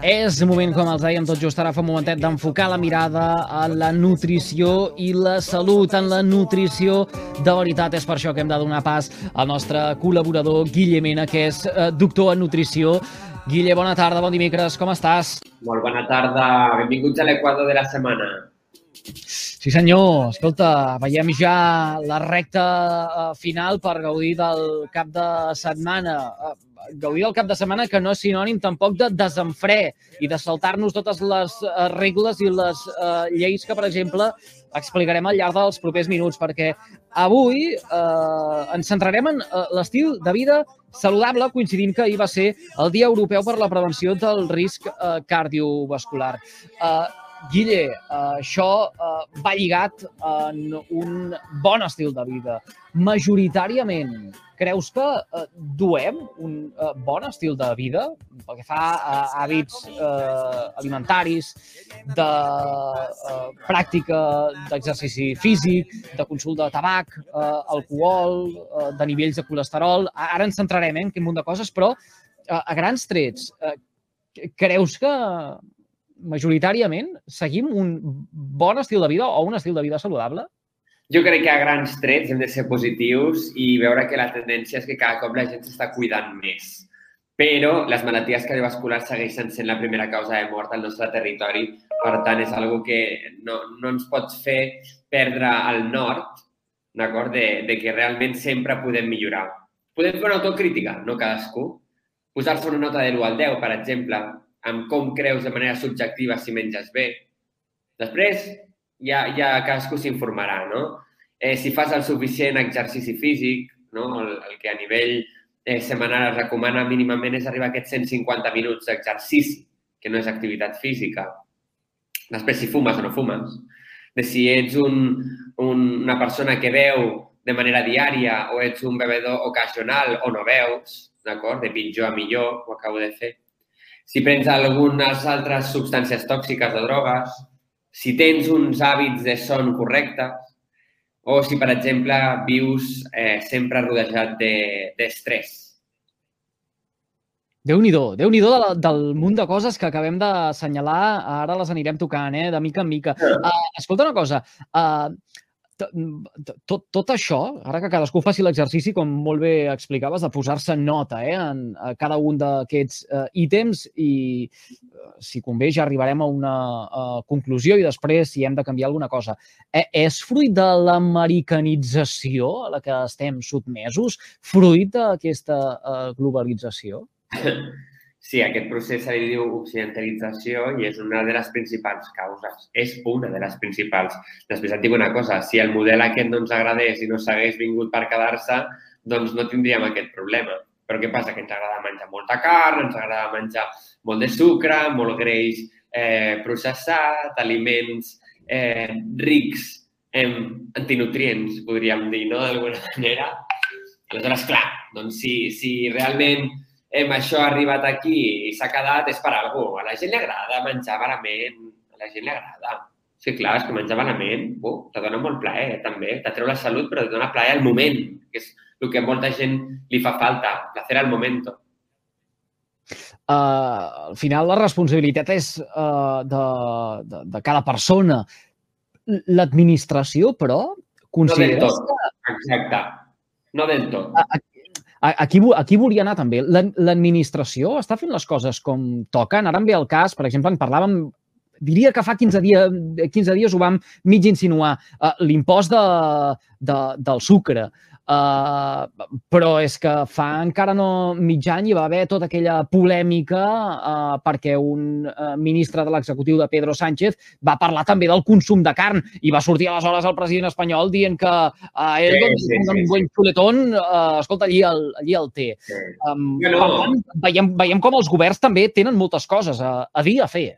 És un moment, com els dèiem tot just ara fa un momentet, d'enfocar la mirada a la nutrició i la salut en la nutrició. De veritat, és per això que hem de donar pas al nostre col·laborador Guille Mena, que és eh, doctor en nutrició. Guille, bona tarda, bon dimecres, com estàs? Molt bona tarda, benvinguts a l'Equador de la setmana. Sí, senyor. Escolta, veiem ja la recta eh, final per gaudir del cap de setmana. Eh, gaudir del cap de setmana que no és sinònim tampoc de desenfre i de saltar-nos totes les uh, regles i les uh, lleis que, per exemple, explicarem al llarg dels propers minuts, perquè avui uh, ens centrarem en uh, l'estil de vida saludable, coincidint que ahir va ser el Dia Europeu per la Prevenció del Risc uh, Cardiovascular. Uh, Guille, uh, això uh, va lligat en un bon estil de vida. Majoritàriament, creus que uh, duem un uh, bon estil de vida pel que fa a hàbits uh, alimentaris, de uh, pràctica d'exercici físic, de consum de tabac, uh, alcohol, uh, de nivells de colesterol... Ara ens centrarem eh, en quin munt de coses, però uh, a grans trets, uh, creus que majoritàriament seguim un bon estil de vida o un estil de vida saludable? Jo crec que a grans trets hem de ser positius i veure que la tendència és que cada cop la gent s'està cuidant més. Però les malalties cardiovasculars segueixen sent la primera causa de mort al nostre territori. Per tant, és algo que no, no ens pot fer perdre el nord, d'acord? De, de que realment sempre podem millorar. Podem fer una autocrítica, no cadascú. Posar-se una nota de l'1 al 10, per exemple, amb com creus de manera subjectiva si menges bé. Després, ja, ja cadascú s'informarà, no? Eh, si fas el suficient exercici físic, no? el, el que a nivell eh, setmanal es recomana mínimament és arribar a aquests 150 minuts d'exercici, que no és activitat física. Després, si fumes o no fumes. De si ets un, un, una persona que veu de manera diària o ets un bevedor ocasional o no veus, d'acord? De pitjor a millor, ho acabo de fer si prens algunes altres substàncies tòxiques o drogues, si tens uns hàbits de son correctes o si, per exemple, vius eh, sempre rodejat d'estrès. De, Déu-n'hi-do, déu nhi déu del, del munt de coses que acabem d'assenyalar, ara les anirem tocant, eh, de mica en mica. Uh, escolta una cosa, uh, tot, tot això, ara que cadascú faci l'exercici, com molt bé explicaves, de posar-se nota eh, en a cada un d'aquests uh, ítems i, uh, si convé, ja arribarem a una uh, conclusió i després si hem de canviar alguna cosa. Eh, és fruit de l'americanització a la que estem sotmesos? Fruit d'aquesta uh, globalització? Sí, aquest procés se li diu occidentalització i és una de les principals causes. És una de les principals. Després et dic una cosa, si el model aquest no ens agradés i no s'hagués vingut per quedar-se, doncs no tindríem aquest problema. Però què passa? Que ens agrada menjar molta carn, ens agrada menjar molt de sucre, molt greix eh, processat, aliments eh, rics en antinutrients, podríem dir, no?, d'alguna manera. Aleshores, clar, doncs si, si realment hem, això ha arribat aquí i s'ha quedat, és per algú. A la gent li agrada menjar malament, a la gent li agrada. Sí, clar, és que menjar malament, uh, te dona molt plaer, també. T'atreu la salut, però te dona plaer al moment, que és el que a molta gent li fa falta, placer al moment. Uh, al final, la responsabilitat és uh, de, de, de cada persona. L'administració, però, consideres no del tot. que... Exacte. No del tot. Aquí, aquí volia anar també. L'administració està fent les coses com toquen. Ara em ve el cas, per exemple, en parlàvem diria que fa 15, dia, 15 dies ho vam mig insinuar, uh, l'impost de, de, del sucre. Uh, però és que fa encara no mig any hi va haver tota aquella polèmica uh, perquè un uh, ministre de l'executiu de Pedro Sánchez va parlar també del consum de carn i va sortir aleshores el president espanyol dient que uh, ell, sí, doncs, sí, un sí, buen xuletón, uh, escolta, allí el, allí el té. Sí. Um, no, no. Per tant, veiem, veiem com els governs també tenen moltes coses a, a dir, a fer.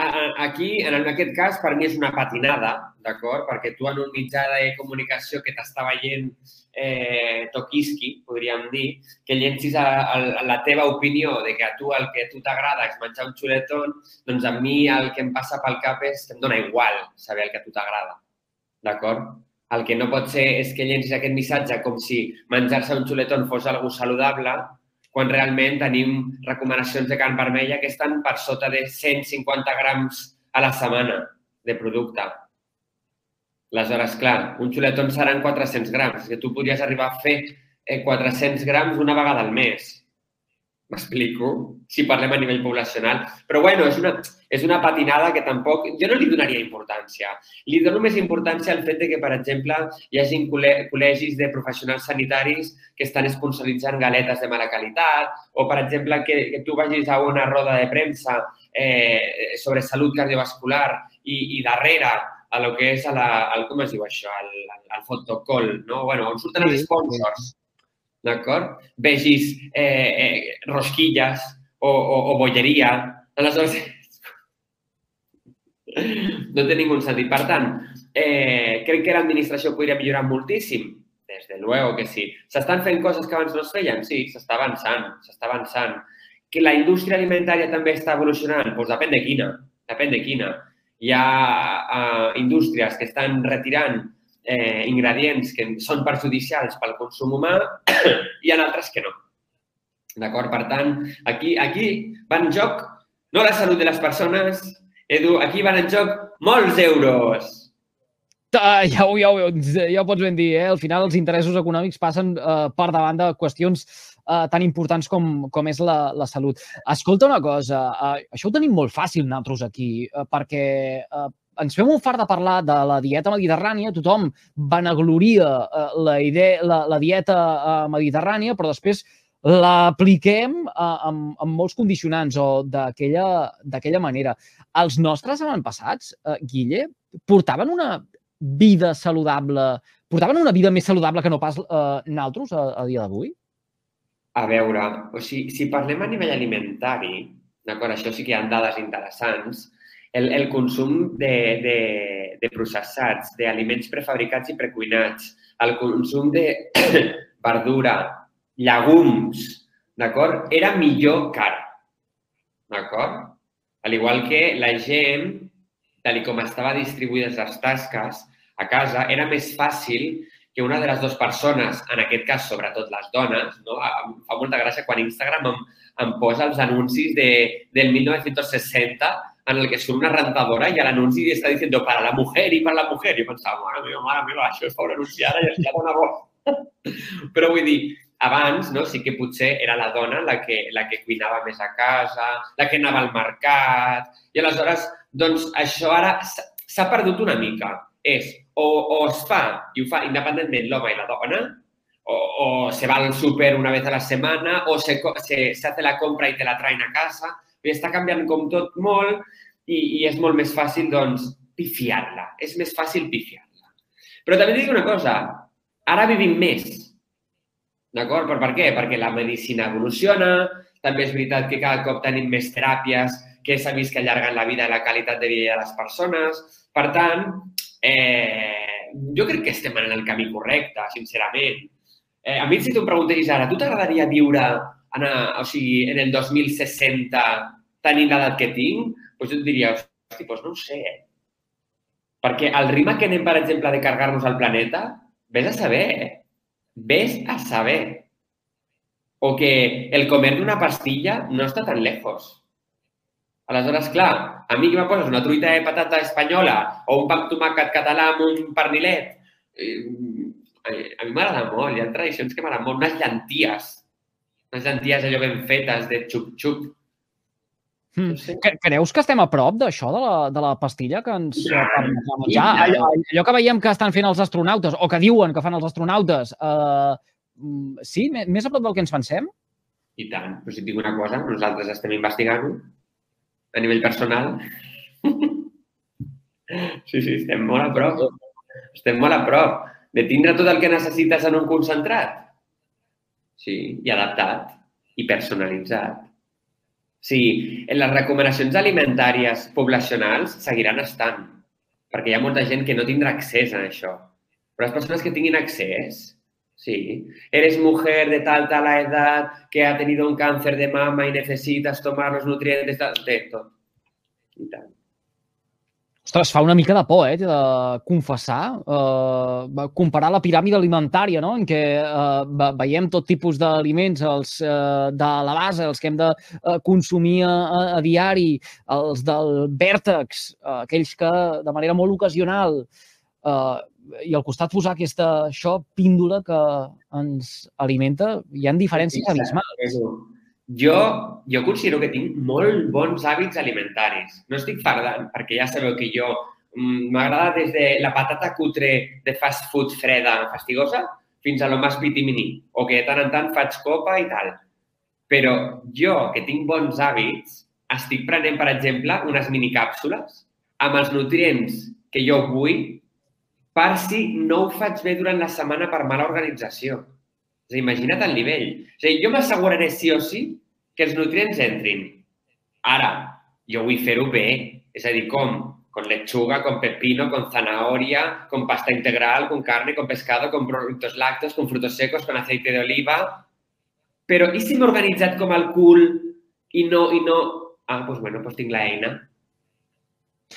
Aquí, en aquest cas, per mi és una patinada, d'acord? Perquè tu en un mitjà de comunicació que t'està veient eh, toquisqui, podríem dir, que llencis a, a, a la teva opinió de que a tu el que a tu t'agrada és menjar un xuletón, doncs a mi el que em passa pel cap és que em dona igual saber el que a tu t'agrada, d'acord? El que no pot ser és que llencis aquest missatge com si menjar-se un xuletón fos algo saludable quan realment tenim recomanacions de carn vermella que estan per sota de 150 grams a la setmana de producte. Aleshores, clar, un xuletón seran 400 grams, que tu podries arribar a fer 400 eh, grams una vegada al mes. M'explico? Si parlem a nivell poblacional. Però, bueno, és una, és una patinada que tampoc... Jo no li donaria importància. Li dono més importància al fet de que, per exemple, hi hagi col·legis de professionals sanitaris que estan sponsoritzant galetes de mala qualitat o, per exemple, que, que tu vagis a una roda de premsa eh, sobre salut cardiovascular i, i darrere a lo que és a la, al, com es diu això, al, al fotocol, no? Bueno, on surten els sponsors d'acord? Vegis eh, eh, rosquilles o, o, o bolleria. Aleshores, no té ningú sentit. Per tant, eh, crec que l'administració podria millorar moltíssim. Des de luego que sí. S'estan fent coses que abans no es feien? Sí, s'està avançant, s'està avançant. Que la indústria alimentària també està evolucionant? Doncs depèn de quina, depèn de quina. Hi ha uh, indústries que estan retirant eh, ingredients que són perjudicials pel consum humà i en altres que no. D'acord? Per tant, aquí, aquí va en joc no la salut de les persones, Edu, aquí van en joc molts euros. Uh, ja, ho, ja, ho, ja ho pots ben dir, eh? Al final els interessos econòmics passen uh, per davant de qüestions uh, tan importants com, com és la, la salut. Escolta una cosa, uh, això ho tenim molt fàcil nosaltres aquí, uh, perquè uh, ens fem un fart de parlar de la dieta mediterrània, tothom vanagloria eh, la, idea, la, la dieta eh, mediterrània, però després l'apliquem eh, amb, amb molts condicionants o d'aquella manera. Els nostres avantpassats, eh, Guille, portaven una vida saludable, portaven una vida més saludable que no pas eh, naltros a, a dia d'avui? A veure, o sigui, si parlem a nivell alimentari, d'acord, això sí que hi ha dades interessants, el, el consum de, de, de processats, d'aliments prefabricats i precuinats, el consum de verdura, llegums, d'acord? Era millor car, d'acord? Al igual que la gent, tal com estava distribuïdes les tasques a casa, era més fàcil que una de les dues persones, en aquest cas sobretot les dones, no? em fa molta gràcia quan Instagram em, em posa els anuncis de, del 1960 en el que surt una rentadora i a l'anunci està dient para la mujer i per la mujer. I pensava, mare meva, mare meva, això és per anunciar ja dona bo. Però vull dir, abans no, sí que potser era la dona la que, la que cuinava més a casa, la que anava al mercat, i aleshores, doncs, això ara s'ha perdut una mica. És o, o es fa, i ho fa independentment l'home i la dona, o, o se va al súper una vez a la setmana, o se, se, se hace la compra i te la traen a casa, i està canviant com tot molt i, i és molt més fàcil, doncs, pifiar-la. És més fàcil pifiar-la. Però també dic una cosa, ara vivim més. D'acord? Per, per què? Perquè la medicina evoluciona, també és veritat que cada cop tenim més teràpies que s'ha vist que allarguen la vida i la qualitat de vida de les persones. Per tant, eh, jo crec que estem en el camí correcte, sincerament. Eh, a mi, si tu em preguntessis ara, tu t'agradaria viure en, o sigui, en el 2060 tenint l'edat que tinc? Doncs jo et diria, hosti, doncs no ho sé. Eh? Perquè al ritme que anem, per exemple, de carregar-nos al planeta, vés a saber, eh? Ves a saber. O que el comer d'una pastilla no està tan lejos. Aleshores, clar, a mi que me poses una truita de patata espanyola o un pa amb tomàquet català amb un pernilet, eh, a mi m'agrada molt. Hi ha tradicions que m'agraden molt. Unes llenties unes llenties allò ben fetes, de xup-xup. Mm. Sí. Creus que estem a prop d'això, de, la, de la pastilla que ens ja, ja, allò, allò que veiem que estan fent els astronautes, o que diuen que fan els astronautes, eh, sí, més a prop del que ens pensem? I tant. Però si et dic una cosa, nosaltres estem investigant-ho a nivell personal. sí, sí, estem molt a prop. Estem molt a prop de tindre tot el que necessites en un concentrat sí, i adaptat i personalitzat. Sí, en les recomanacions alimentàries poblacionals seguiran estant, perquè hi ha molta gent que no tindrà accés a això. Però les persones que tinguin accés, sí. Eres mujer de tal, tal edat que ha tenido un cáncer de mama y necesitas tomar los nutrientes, de tot. I tant. Ostres, fa una mica de por, eh, de confessar, eh, comparar la piràmide alimentària, no?, en què eh, veiem tot tipus d'aliments, els eh, de la base, els que hem de eh, consumir a, a diari, els del vèrtex, eh, aquells que de manera molt ocasional, eh, i al costat posar aquesta, això, píndola que ens alimenta, hi ha diferències abismals. Jo, jo considero que tinc molt bons hàbits alimentaris. No estic fardant, perquè ja sabeu que jo mm, m'agrada des de la patata cutre de fast food freda fastigosa fins a lo més pitimini, o que de tant en tant faig copa i tal. Però jo, que tinc bons hàbits, estic prenent, per exemple, unes minicàpsules amb els nutrients que jo vull per si no ho faig bé durant la setmana per mala organització. És a dir, imagina't el nivell. És a dir, jo m'asseguraré sí o sí que els nutrients entrin. Ara, jo vull fer-ho bé. És a dir, com? Con lechuga, con pepino, con zanahoria, con pasta integral, con carne, con pescado, con productos lácteos, con frutos secos, con aceite de oliva. Però i si m'he organitzat com el cul i no, i no... Ah, doncs bueno, doncs tinc l'eina.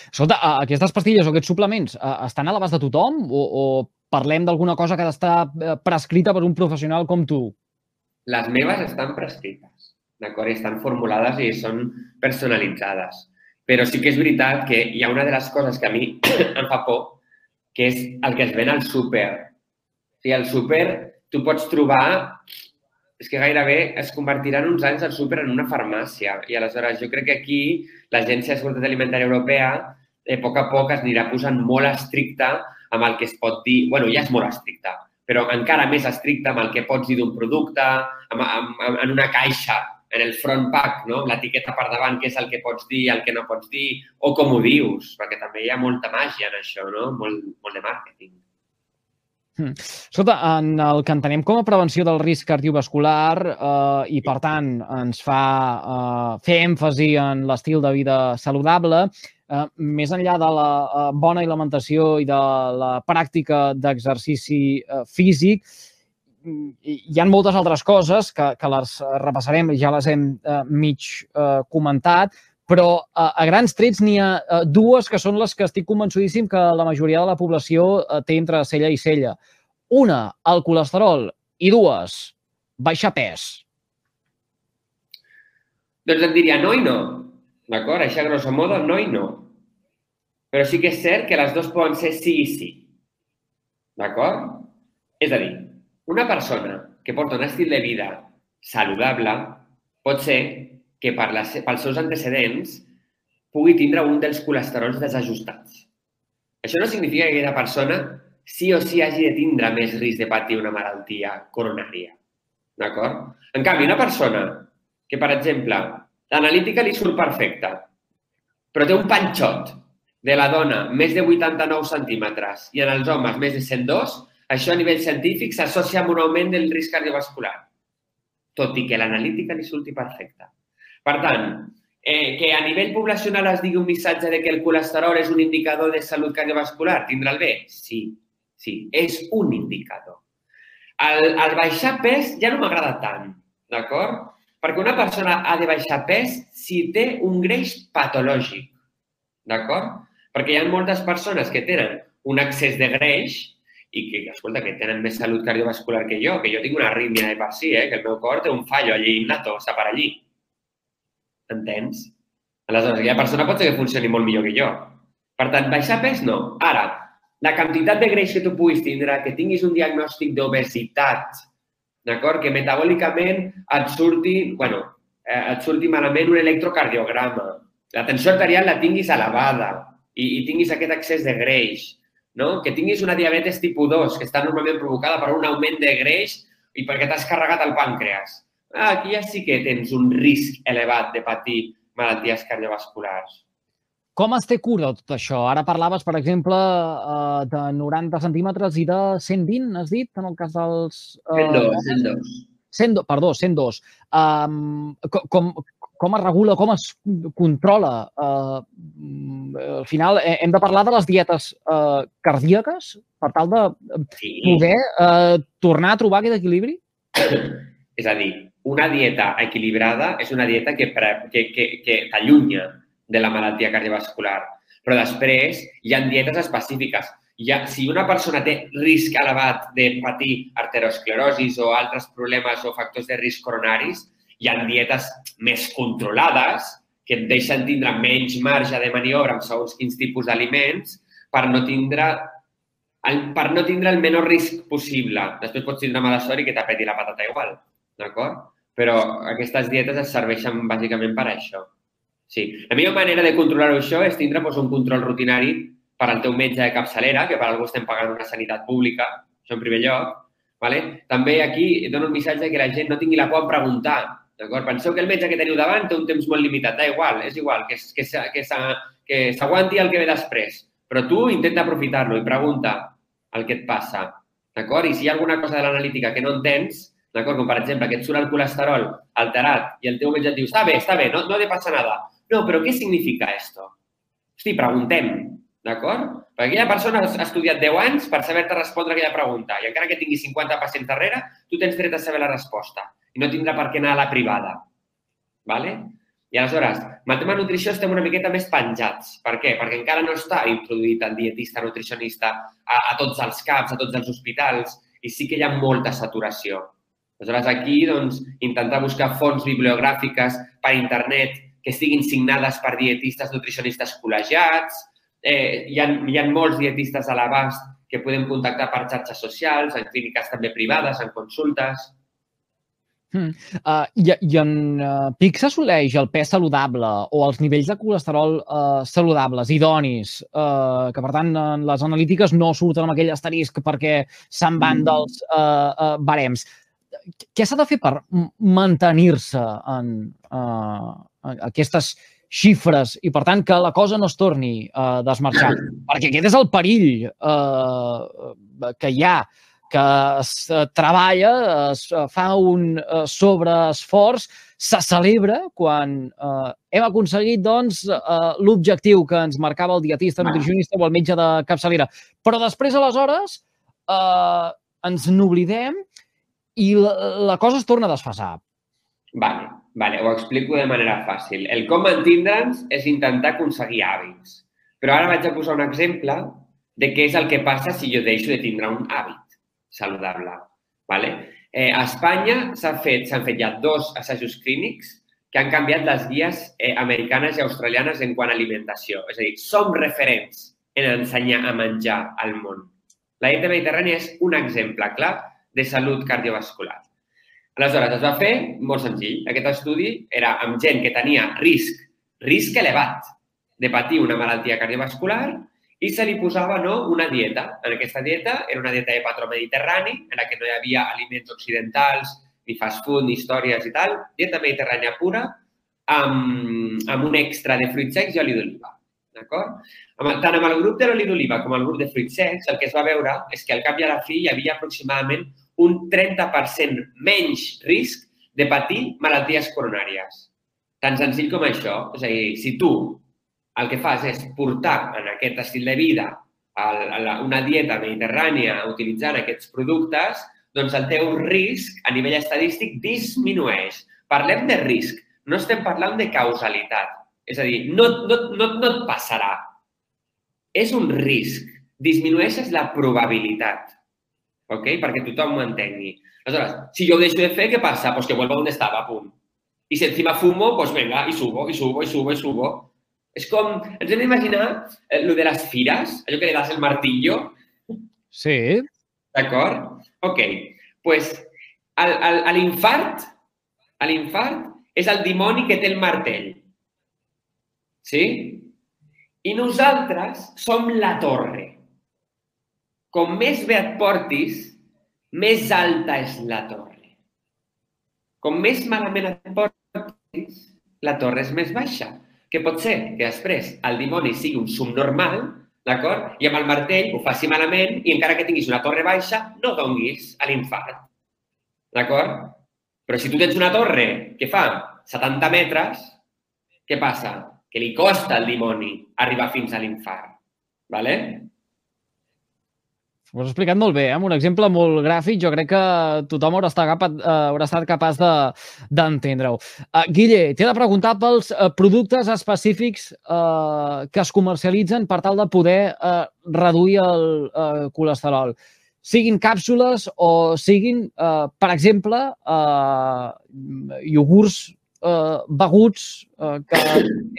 Escolta, aquestes pastilles o aquests suplements estan a l'abast de tothom o, o parlem d'alguna cosa que ha d'estar eh, prescrita per un professional com tu? Les meves estan prescrites, d'acord? Estan formulades i són personalitzades. Però sí que és veritat que hi ha una de les coses que a mi em fa por, que és el que es ven al súper. O sigui, al súper tu pots trobar és que gairebé es convertirà en uns anys el súper en una farmàcia. I aleshores jo crec que aquí l'Agència de Seguretat Alimentària Europea eh, a poc a poc es anirà posant molt estricta amb el que es pot dir, bueno, ja és molt estricte, però encara més estricte amb el que pots dir d'un producte, amb, amb, amb, en una caixa, en el front pack, no? l'etiqueta per davant, què és el que pots dir, el que no pots dir, o com ho dius, perquè també hi ha molta màgia en això, no? molt, molt de màrqueting. Hmm. Escolta, en el que entenem com a prevenció del risc cardiovascular eh, i, per tant, ens fa eh, fer èmfasi en l'estil de vida saludable, eh, més enllà de la eh, bona alimentació i de la pràctica d'exercici eh, físic, hi ha moltes altres coses que, que les repassarem ja les hem mig comentat, però eh, a grans trets n'hi ha dues que són les que estic convençudíssim que la majoria de la població té entre cella i cella. Una, el colesterol, i dues, baixar pes. Doncs et diria no i no. D'acord? Això, grosso modo, no i no. Però sí que és cert que les dues poden ser sí i sí. D'acord? És a dir, una persona que porta un estil de vida saludable pot ser que per les, pels seus antecedents pugui tindre un dels colesterols desajustats. Això no significa que aquella persona sí o sí hagi de tindre més risc de patir una malaltia coronària. D'acord? En canvi, una persona que, per exemple, l'analítica li surt perfecta, però té un panxot de la dona més de 89 centímetres i en els homes més de 102, això a nivell científic s'associa amb un augment del risc cardiovascular, tot i que l'analítica li surti perfecta. Per tant, eh, que a nivell poblacional es digui un missatge de que el colesterol és un indicador de salut cardiovascular, tindrà el bé? Sí, sí, és un indicador. El, el baixar pes ja no m'agrada tant, d'acord? Perquè una persona ha de baixar pes si té un greix patològic, d'acord? Perquè hi ha moltes persones que tenen un excés de greix i que, escolta, que tenen més salut cardiovascular que jo, que jo tinc una arrítmia de per si, eh? que el meu cor té un fallo allí innato, està per allí. Entens? Aleshores, aquella persona pot ser que funcioni molt millor que jo. Per tant, baixar pes no. Ara, la quantitat de greix que tu puguis tindre, que tinguis un diagnòstic d'obesitat, d'acord? Que metabòlicament et surti, bueno, eh, et surti malament un electrocardiograma, la tensió arterial la tinguis elevada, i, i tinguis aquest excés de greix, no? que tinguis una diabetes tipus 2, que està normalment provocada per un augment de greix i perquè t'has carregat el pàncreas. Ah, aquí ja sí que tens un risc elevat de patir malalties cardiovasculars. Com es té cura de tot això? Ara parlaves, per exemple, eh, de 90 centímetres i de 120, has dit, en el cas dels... Eh, 102, 102. 102, perdó, 102. Um, com, com es regula, com es controla. Uh, al final eh, hem de parlar de les dietes uh, cardíaques per tal de sí. poder uh, tornar a trobar aquest equilibri? És a dir, una dieta equilibrada és una dieta que, que, que, que t'allunya de la malaltia cardiovascular. Però després hi ha dietes específiques. Hi ha, si una persona té risc elevat de patir arteriosclerosis o altres problemes o factors de risc coronaris, hi ha dietes més controlades que et deixen tindre menys marge de maniobra amb segons quins tipus d'aliments per no tindre el, per no tindre el menor risc possible. Després pots tindre mala sort i que t'apeti la patata igual, d'acord? Però aquestes dietes es serveixen bàsicament per això. Sí. La millor manera de controlar-ho això és tindre doncs, un control rutinari per al teu metge de capçalera, que per algú estem pagant una sanitat pública, això en primer lloc. Vale? També aquí dono un missatge que la gent no tingui la por en preguntar. D'acord? Penseu que el metge que teniu davant té un temps molt limitat. Da igual, és igual, que, que, que, que s'aguanti el que ve després. Però tu intenta aprofitar-lo i pregunta el que et passa. D'acord? I si hi ha alguna cosa de l'analítica que no entens, d'acord? Com per exemple que et surt el colesterol alterat i el teu metge et diu està bé, està bé, no, no te passa nada. No, però què significa esto? Hosti, preguntem, d'acord? Perquè aquella persona ha estudiat 10 anys per saber-te respondre aquella pregunta i encara que tingui 50 pacients darrere, tu tens dret a saber la resposta i no tindrà per què anar a la privada. ¿vale? I aleshores, amb el tema nutrició estem una miqueta més penjats. Per què? Perquè encara no està introduït el dietista nutricionista a, a tots els CAPs, a tots els hospitals, i sí que hi ha molta saturació. Aleshores, aquí, doncs, intentar buscar fonts bibliogràfiques per internet que estiguin signades per dietistes nutricionistes col·legiats. Eh, hi, ha, hi ha molts dietistes a l'abast que podem contactar per xarxes socials, en clíniques també privades, en consultes. Mm. Uh, i, I en uh, PIC s'assoleix el pes saludable o els nivells de colesterol uh, saludables, idonis, uh, que per tant en les analítiques no surten amb aquell asterisc perquè se'n van mm. dels uh, uh, barems. Què s'ha de fer per mantenir-se en, uh, aquestes xifres i, per tant, que la cosa no es torni a desmarxar. Perquè aquest és el perill eh, que hi ha, que es treballa, es fa un eh, sobreesforç, se celebra quan eh, hem aconseguit doncs, eh, l'objectiu que ens marcava el dietista, nutricionista o el metge de capçalera. Però després, aleshores, eh, ens n'oblidem i la, la cosa es torna a desfasar. Vale, vale, ho explico de manera fàcil. El com mantindre'ns és intentar aconseguir hàbits. Però ara vaig a posar un exemple de què és el que passa si jo deixo de tindre un hàbit saludable. Vale? Eh, a Espanya s'han fet, fet ja dos assajos clínics que han canviat les guies eh, americanes i australianes en quant a alimentació. És a dir, som referents en ensenyar a menjar al món. La dieta mediterrània és un exemple clar de salut cardiovascular. Aleshores, es va fer molt senzill. Aquest estudi era amb gent que tenia risc, risc elevat de patir una malaltia cardiovascular i se li posava no, una dieta. En aquesta dieta era una dieta de patró mediterrani, en la que no hi havia aliments occidentals, ni fast food, ni històries i tal. Dieta mediterrània pura, amb, amb un extra de fruits secs i oli d'oliva. D'acord? Tant amb el grup de l'oli d'oliva com el grup de fruits secs, el que es va veure és que al cap i a la fi hi havia aproximadament un 30% menys risc de patir malalties coronàries. Tan senzill com això. És a dir, si tu el que fas és portar en aquest estil de vida una dieta mediterrània utilitzant aquests productes, doncs el teu risc a nivell estadístic disminueix. Parlem de risc, no estem parlant de causalitat. És a dir, no, no, no, no et passarà. És un risc. Disminueixes la probabilitat ok? Perquè tothom ho entengui. Aleshores, si jo ho deixo de fer, què passa? Pues que vuelvo on estava, punt. I si encima fumo, pues venga, i subo, i subo, i subo, i subo. És com, ens hem d'imaginar eh, lo de les fires, allò que li das el martillo. Sí. D'acord? Ok. pues, l'infart, l'infart és el dimoni que té el martell. Sí? I nosaltres som la torre com més bé et portis, més alta és la torre. Com més malament et portis, la torre és més baixa. Que pot ser que després el dimoni sigui un subnormal, d'acord? I amb el martell ho faci malament i encara que tinguis una torre baixa, no donguis a l'infart. D'acord? Però si tu tens una torre que fa 70 metres, què passa? Que li costa al dimoni arribar fins a l'infart. ¿vale? Ho has explicat molt bé, eh? amb un exemple molt gràfic. Jo crec que tothom haurà estat, capaç, uh, haurà estat capaç d'entendre-ho. De, uh, Guille, t'he de preguntar pels uh, productes específics uh, que es comercialitzen per tal de poder uh, reduir el uh, colesterol. Siguin càpsules o siguin, uh, per exemple, uh, iogurts eh, beguts eh, que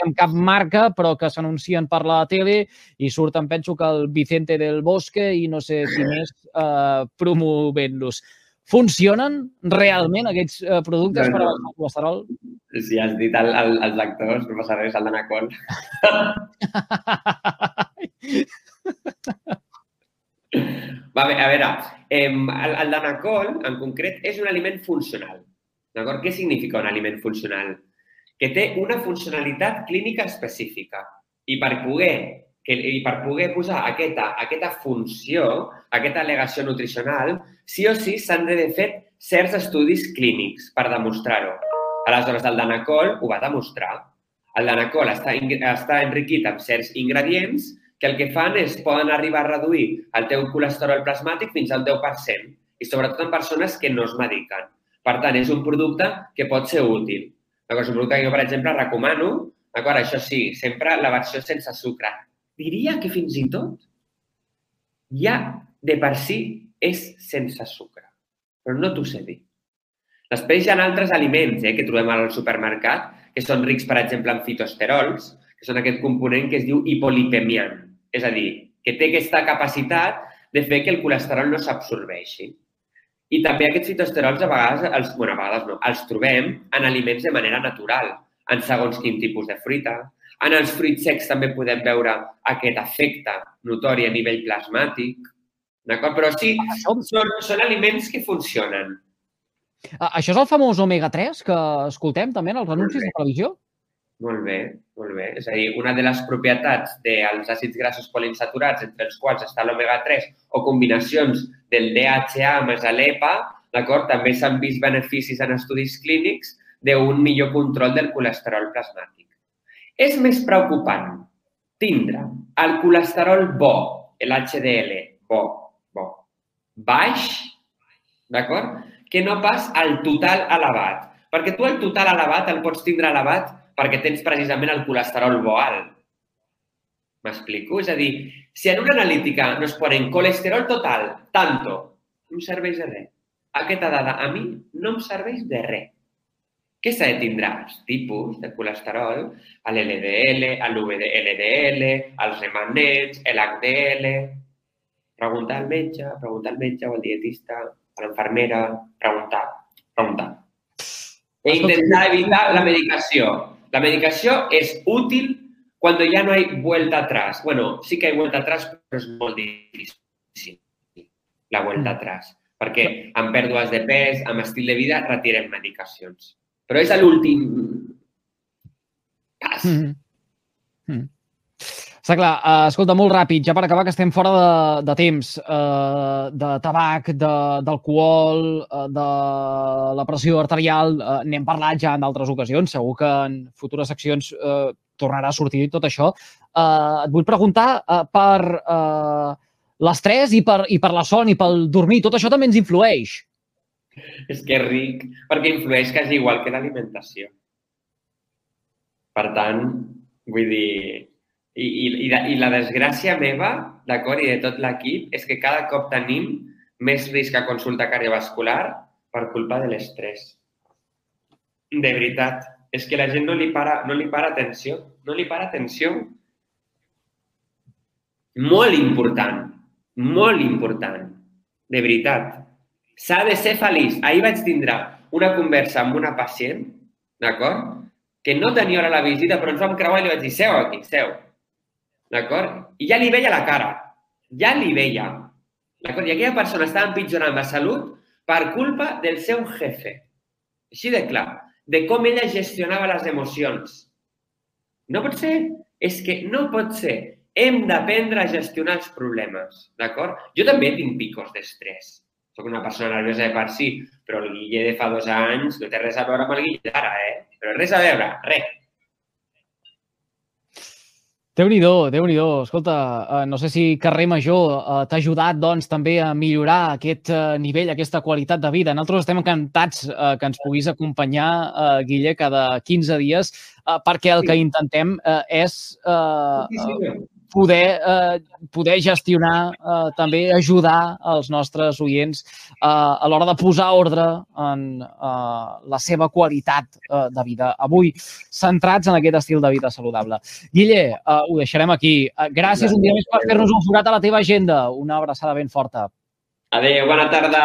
amb cap marca però que s'anuncien per la tele i surten, penso que el Vicente del Bosque i no sé qui més eh, promovent-los. Funcionen realment aquests eh, productes no, no. per el colesterol? Si has dit el, el, els actors, no passa res, el d'Anacol. Va bé, a veure, eh, el, el d'Anacol, en concret, és un aliment funcional. D'acord? Què significa un aliment funcional? Que té una funcionalitat clínica específica i per poder, que, i per poder posar aquesta, aquesta funció, aquesta al·legació nutricional, sí o sí s'han de fer certs estudis clínics per demostrar-ho. Aleshores, el danacol ho va demostrar. El danacol està, està enriquit amb certs ingredients que el que fan és poden arribar a reduir el teu colesterol plasmàtic fins al 10% i sobretot en persones que no es mediquen. Per tant, és un producte que pot ser útil. És un producte que jo, per exemple, recomano, d'acord? Això sí, sempre la versió sense sucre. Diria que fins i tot ja de per si és sense sucre, però no t'ho sé dir. Després hi ha altres aliments eh, que trobem al supermercat que són rics, per exemple, en fitoesterols, que són aquest component que es diu hipolipemiant. És a dir, que té aquesta capacitat de fer que el colesterol no s'absorbeixi. I també aquests fitoesterols a vegades, els, bueno, a vegades no, els trobem en aliments de manera natural, en segons quin tipus de fruita. En els fruits secs també podem veure aquest efecte notori a nivell plasmàtic. D'acord? Però sí, són, són aliments que funcionen. Això és el famós omega-3 que escoltem també en els anuncis de televisió? Molt bé, molt bé. És a dir, una de les propietats dels àcids grassos poliinsaturats, entre els quals està l'omega-3, o combinacions del DHA més l'EPA, d'acord, també s'han vist beneficis en estudis clínics d'un millor control del colesterol plasmàtic. És més preocupant tindre el colesterol bo, l'HDL, bo, bo, baix, d'acord? Que no pas el total elevat. Perquè tu el total elevat el pots tindre elevat perquè tens precisament el colesterol bo alt. M'explico? És a dir, si en una analítica nos ponen colesterol total, tanto, no em serveix de res. Aquesta dada a mi no em serveix de res. Què s'ha de tindre? Els tipus de colesterol, l'LDL, l'VLDL, els remanents, l'HDL... Preguntar al metge, preguntar al metge o al dietista, a l'infermera, preguntar, preguntar. I intentar evitar la medicació. La medicació és útil cuando ya no hay vuelta atrás. Bueno, sí que hay vuelta atrás, però és molt difícil la vuelta mm. atrás. Perquè amb pèrdues de pes, amb estil de vida, retirem medicacions. Però és l'últim pas. Mm -hmm. Mm. Està clar, uh, escolta, molt ràpid, ja per acabar, que estem fora de, de temps, uh, de tabac, d'alcohol, uh, de la pressió arterial, uh, n'hem parlat ja en altres ocasions, segur que en futures seccions uh, tornarà a sortir tot això. Uh, et vull preguntar uh, per uh, l'estrès i, per, i per la son i pel dormir, tot això també ens influeix? És que és ric, perquè influeix quasi igual que l'alimentació. Per tant, vull dir, i, i, i, la, i la desgràcia meva, d'acord, i de tot l'equip, és que cada cop tenim més risc a consulta cardiovascular per culpa de l'estrès. De veritat. És que la gent no li para, no li para atenció. No li para atenció. Molt important. Molt important. De veritat. S'ha de ser feliç. Ahir vaig tindre una conversa amb una pacient, d'acord? Que no tenia hora la visita, però ens vam creuar i li vaig dir, seu aquí, seu D'acord? I ja li veia la cara. Ja li veia. D'acord? I aquella persona estava empitjorant la salut per culpa del seu jefe. Així de clar. De com ella gestionava les emocions. No pot ser. És que no pot ser. Hem d'aprendre a gestionar els problemes. D'acord? Jo també tinc picos d'estrès. Soc una persona nerviosa de per si, però el Guille de fa dos anys no té res a veure amb el Guille d'ara, eh? Però res a veure, res. Déu-n'hi-do, déu nhi déu Escolta, uh, no sé si Carrer Major uh, t'ha ajudat doncs, també a millorar aquest uh, nivell, aquesta qualitat de vida. Nosaltres estem encantats que ens puguis acompanyar, Guille, cada 15 dies, perquè el que intentem és uh, uh, poder, eh, poder gestionar, eh, també ajudar els nostres oients eh, a l'hora de posar ordre en eh, la seva qualitat eh, de vida. Avui, centrats en aquest estil de vida saludable. Guille, eh, ho deixarem aquí. Eh, gràcies un dia més per fer-nos un forat a la teva agenda. Una abraçada ben forta. Adéu, bona tarda.